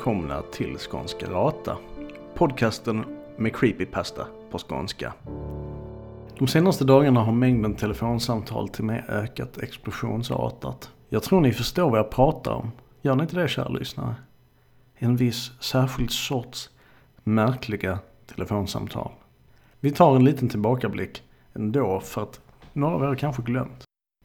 Välkomna till Skånska Rata. Podcasten med creepypasta på skånska. De senaste dagarna har mängden telefonsamtal till mig ökat explosionsartat. Jag tror ni förstår vad jag pratar om. Gör ni inte det kära lyssnare? En viss särskild sorts märkliga telefonsamtal. Vi tar en liten tillbakablick ändå för att några av er kanske glömt.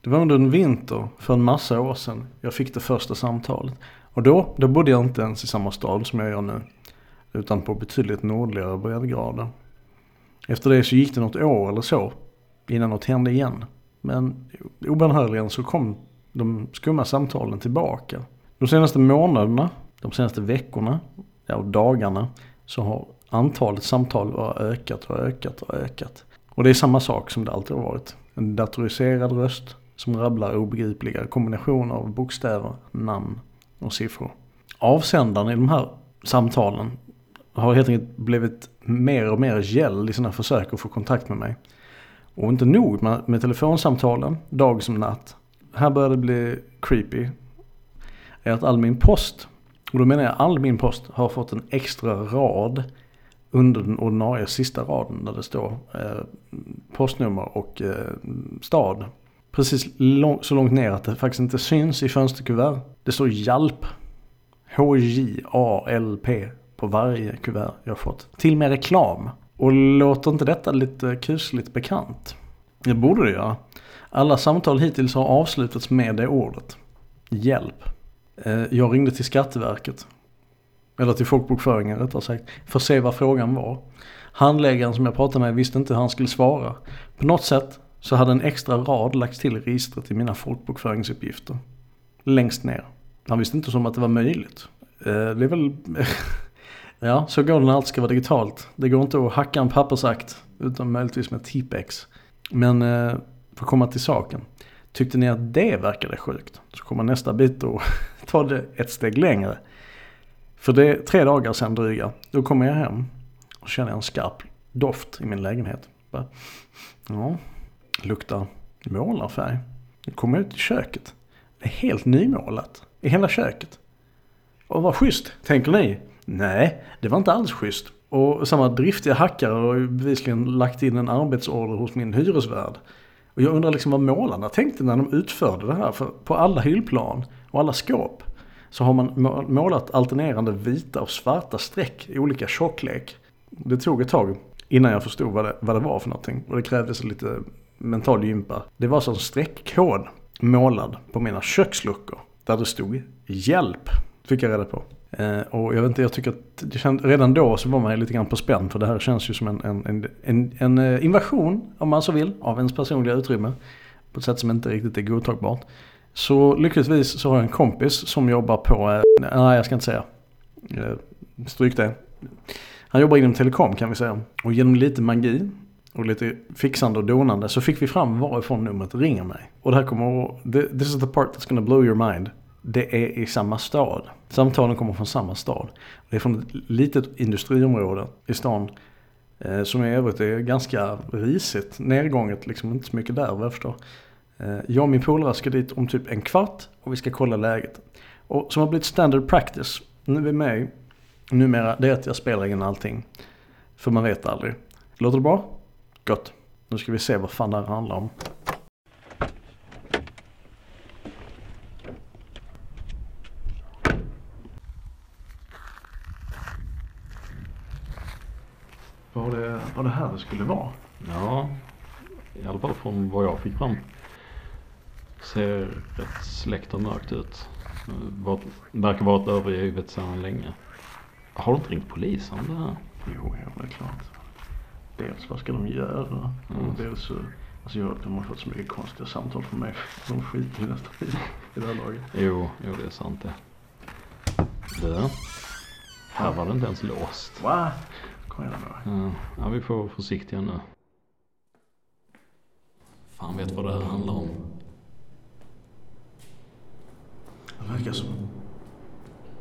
Det var under en vinter för en massa år sedan jag fick det första samtalet. Och då, då bodde jag inte ens i samma stad som jag gör nu. Utan på betydligt nordligare breddgrader. Efter det så gick det något år eller så innan något hände igen. Men obönhörligen så kom de skumma samtalen tillbaka. De senaste månaderna, de senaste veckorna, ja dagarna så har antalet samtal bara ökat och ökat och ökat. Och det är samma sak som det alltid har varit. En datoriserad röst som rabblar obegripliga kombinationer av bokstäver, namn och siffror. Avsändaren i de här samtalen har helt enkelt blivit mer och mer gäll i sina försök att få kontakt med mig. Och inte nog med, med telefonsamtalen, dag som natt. Här börjar det bli creepy. Är att all min post, och då menar jag all min post, har fått en extra rad under den ordinarie sista raden där det står eh, postnummer och eh, stad. Precis lång, så långt ner att det faktiskt inte syns i fönsterkuvert. Det står Hjalp. H-J-A-L-P på varje kuvert jag fått. Till med reklam. Och låter inte detta lite kusligt bekant? Det borde det göra. Alla samtal hittills har avslutats med det ordet. Hjälp. Eh, jag ringde till Skatteverket. Eller till folkbokföringen rättare sagt. För att se vad frågan var. Handläggaren som jag pratade med visste inte hur han skulle svara. På något sätt så hade en extra rad lagts till i registret i mina folkbokföringsuppgifter. Längst ner. Han visste inte som att det var möjligt. Eh, det är väl... ja, så går det när allt ska vara digitalt. Det går inte att hacka en pappersakt utan möjligtvis med Tipex. Men eh, för att komma till saken. Tyckte ni att det verkade sjukt? Så kommer nästa bit och ta det ett steg längre. För det är tre dagar sedan dryga. Då kommer jag hem och känner en skarp doft i min lägenhet. Ja, luktar målarfärg. Nu kommer jag ut i köket. Det är helt nymålat. I hela köket. Och vad schysst, tänker ni? Nej, det var inte alls schysst. Och samma driftiga hackare har ju bevisligen lagt in en arbetsorder hos min hyresvärd. Och jag undrar liksom vad målarna tänkte när de utförde det här. För på alla hyllplan och alla skåp så har man målat alternerande vita och svarta streck i olika tjocklek. Det tog ett tag innan jag förstod vad det, vad det var för någonting. Och det krävdes lite mental gympa. Det var alltså som streckkod målad på mina köksluckor. Där det stod hjälp. Fick jag reda på. Eh, och jag vet inte, jag tycker att det känd, redan då så var man lite grann på spänn. För det här känns ju som en, en, en, en, en eh, invasion, om man så vill, av ens personliga utrymme. På ett sätt som inte riktigt är godtagbart. Så lyckligtvis så har jag en kompis som jobbar på, eh, nej jag ska inte säga. Eh, stryk det. Han jobbar inom telekom kan vi säga. Och genom lite magi och lite fixande och donande så fick vi fram varifrån numret ringer mig. Och det här kommer this is the part that's gonna blow your mind. Det är i samma stad. Samtalen kommer från samma stad. Det är från ett litet industriområde i stan. Eh, som i övrigt är ganska risigt, nedgånget, liksom inte så mycket där vad jag förstår. Eh, jag och min polare ska dit om typ en kvart och vi ska kolla läget. Och som har blivit standard practice nu är mig numera, det är att jag spelar in allting. För man vet aldrig. Låter det bra? Gott. Nu ska vi se vad fan det här handlar om. Var det, var det här det skulle vara? Ja, i alla fall från vad jag fick fram. Ser rätt släckt och mörkt ut. Var, verkar varit övergivet sedan länge. Har du inte ringt polisen det här? Jo, ja, det är klart. Dels vad ska de göra? Mm. Och dels så, alltså jag, de har fått så mycket konstiga samtal från mig. De skiter ju nästan i, i det här laget. Jo, jo det är sant det. Du, här var det inte ens låst. Va? Kom igen då. Ja, ja, vi får vara försiktiga nu. Fan vet vad det här handlar om. Det verkar som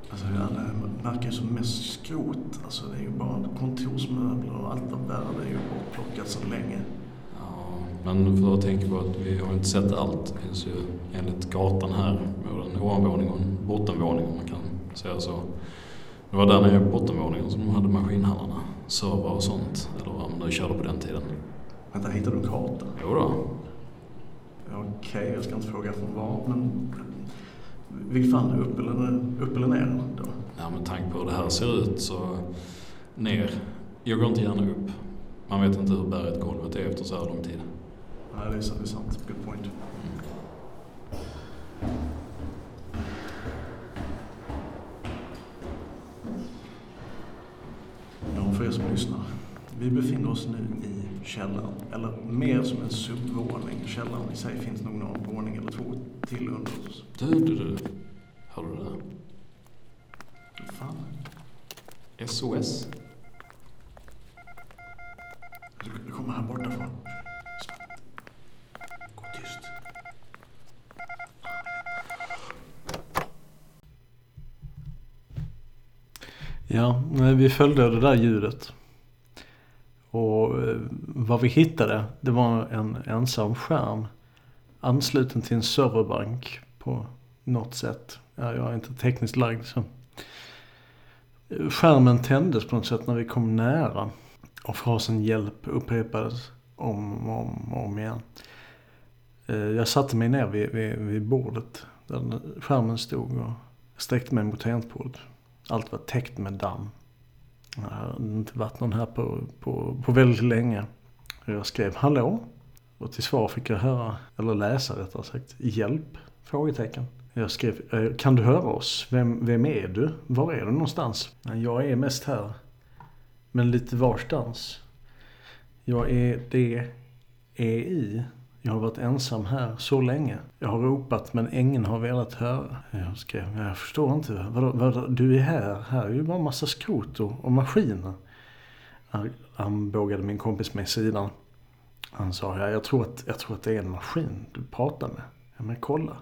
Alltså alla verkar som mest skrot. Alltså det är ju bara kontorsmöbler och allt av värde är ju bortplockat så länge. Ja, men för att tänka på att vi har inte sett allt. Det finns ju enligt gatan här både en ovanvåning och en bottenvåning om man kan jag så. Det var där nere i bottenvåningen som de hade maskinhallarna. Servrar och sånt. Eller vad man nu körde på den tiden. Vänta, hittade du en karta? Jo då. Okej, okay, jag ska inte fråga från var, men vilket fan, upp eller, upp eller ner då? Ja, med tanke på hur det här ser ut så ner. Jag går inte gärna upp. Man vet inte hur berget golvet är efter så här lång tid. Nej, det är sant. Det är sant. Good point. Mm. Ja, för er som lyssnar. Vi befinner oss nu i källaren, eller mer som en subvåning. Källaren i sig finns nog någon våning eller två till under oss. Du, du, du. Hör du det? Vad fan? SOS? Det kommer här bortifrån. Gå tyst. Ja, vi följde det där ljudet. Och eh, vad vi hittade, det var en ensam skärm ansluten till en serverbank på något sätt. Ja, jag är inte tekniskt lagd så. Skärmen tändes på något sätt när vi kom nära. Och frasen hjälp upprepades om och om, om igen. Eh, jag satte mig ner vid, vid, vid bordet där skärmen stod och sträckte mig mot tangentbordet. Allt var täckt med damm. Det har inte varit någon här på, på, på väldigt länge. Jag skrev hallå. Och till svar fick jag höra, eller läsa rättare sagt, hjälp? Frågetecken. Jag skrev, eh, kan du höra oss? Vem, vem är du? Var är du någonstans? Jag är mest här. Men lite varstans. Jag är D-E-I jag har varit ensam här så länge. Jag har ropat men ingen har velat höra. Jag skrev, jag förstår inte. Vadå, vadå, du är här? Här är ju bara massa skrot och, och maskiner. Han, bågade min kompis med sidan. Han sa, ja, jag, tror att, jag tror att det är en maskin du pratar med. Ja men kolla.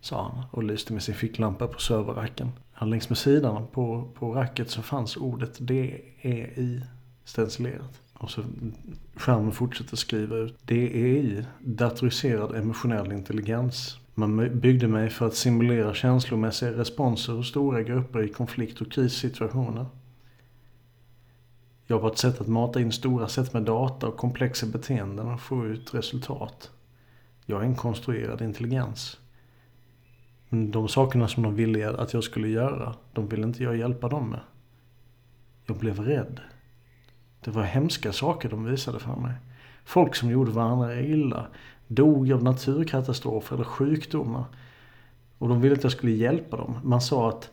Sa han och lyste med sin ficklampa på serverracken. Längs med sidan på, på racket så fanns ordet DEI stencilerat. Och så skärmen fortsätter skriva ut. DEI, datoriserad emotionell intelligens. Man byggde mig för att simulera känslomässiga responser hos stora grupper i konflikt och krissituationer. Jag var ett sätt att mata in stora sätt med data och komplexa beteenden och få ut resultat. Jag är en konstruerad intelligens. Men de sakerna som de ville att jag skulle göra, de ville inte jag hjälpa dem med. Jag blev rädd. Det var hemska saker de visade för mig. Folk som gjorde varandra illa, dog av naturkatastrofer eller sjukdomar. Och de ville att jag skulle hjälpa dem. Man sa att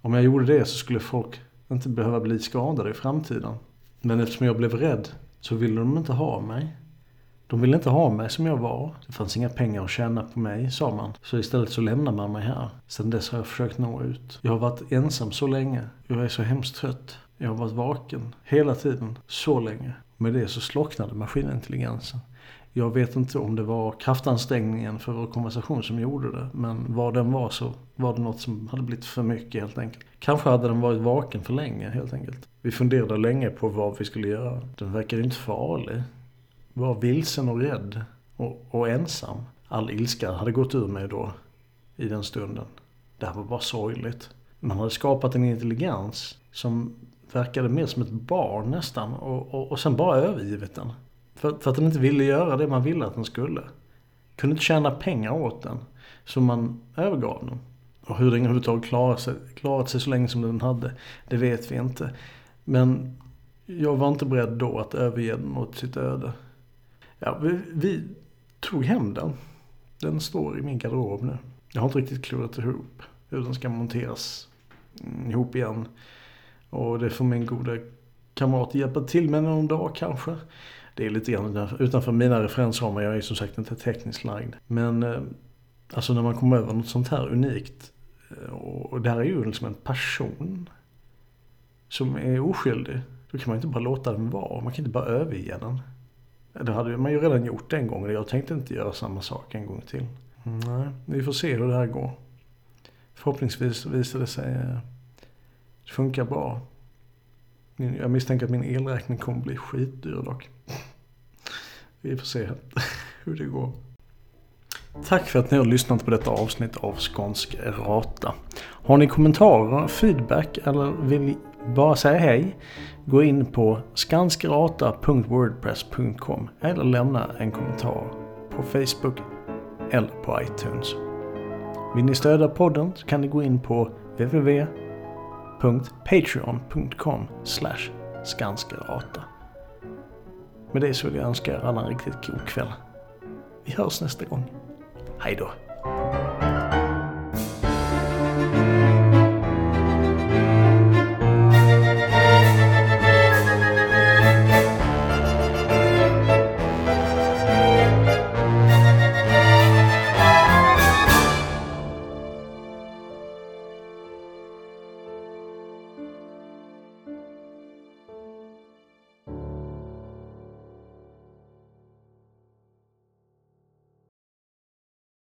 om jag gjorde det så skulle folk inte behöva bli skadade i framtiden. Men eftersom jag blev rädd så ville de inte ha mig. De ville inte ha mig som jag var. Det fanns inga pengar att tjäna på mig, sa man. Så istället så lämnar man mig här. Sen dess har jag försökt nå ut. Jag har varit ensam så länge. Jag är så hemskt trött. Jag har varit vaken hela tiden, så länge. Med det så slocknade maskinintelligensen. Jag vet inte om det var kraftansträngningen för vår konversation som gjorde det. Men vad den var så var det något som hade blivit för mycket helt enkelt. Kanske hade den varit vaken för länge helt enkelt. Vi funderade länge på vad vi skulle göra. Den verkade inte farlig. Var vilsen och rädd. Och, och ensam. All ilska hade gått ur mig då. I den stunden. Det här var bara sorgligt. Man hade skapat en intelligens som verkade mer som ett barn nästan. Och, och, och sen bara övergivit den. För, för att den inte ville göra det man ville att den skulle. Kunde inte tjäna pengar åt den. Så man övergav den. Och hur den överhuvudtaget klarat sig, klarat sig så länge som den hade, det vet vi inte. Men jag var inte beredd då att överge den åt sitt öde. Ja, vi, vi tog hem den. Den står i min garderob nu. Jag har inte riktigt klurat ihop hur den ska monteras ihop igen. Och det får min goda kamrat hjälpa till med någon dag kanske. Det är lite grann utanför mina referensramar. Jag är som sagt inte tekniskt lagd. Men eh, alltså när man kommer över något sånt här unikt. Eh, och det här är ju liksom en person. Som är oskyldig. Då kan man inte bara låta den vara. Man kan inte bara överge den. Eh, det hade man ju redan gjort en gång. och Jag tänkte inte göra samma sak en gång till. Mm, nej, vi får se hur det här går. Förhoppningsvis visar det sig det funkar bra. Jag misstänker att min elräkning kommer bli skitdyr dock. Vi får se hur det går. Tack för att ni har lyssnat på detta avsnitt av Skånsk Rata. Har ni kommentarer, feedback eller vill bara säga hej? Gå in på skanskrata.wordpress.com eller lämna en kommentar på Facebook eller på iTunes. Vill ni stödja podden så kan ni gå in på www www.patreon.com skanskrata. Med det så vill jag önska er alla en riktigt god kväll. Vi hörs nästa gång. Hej då!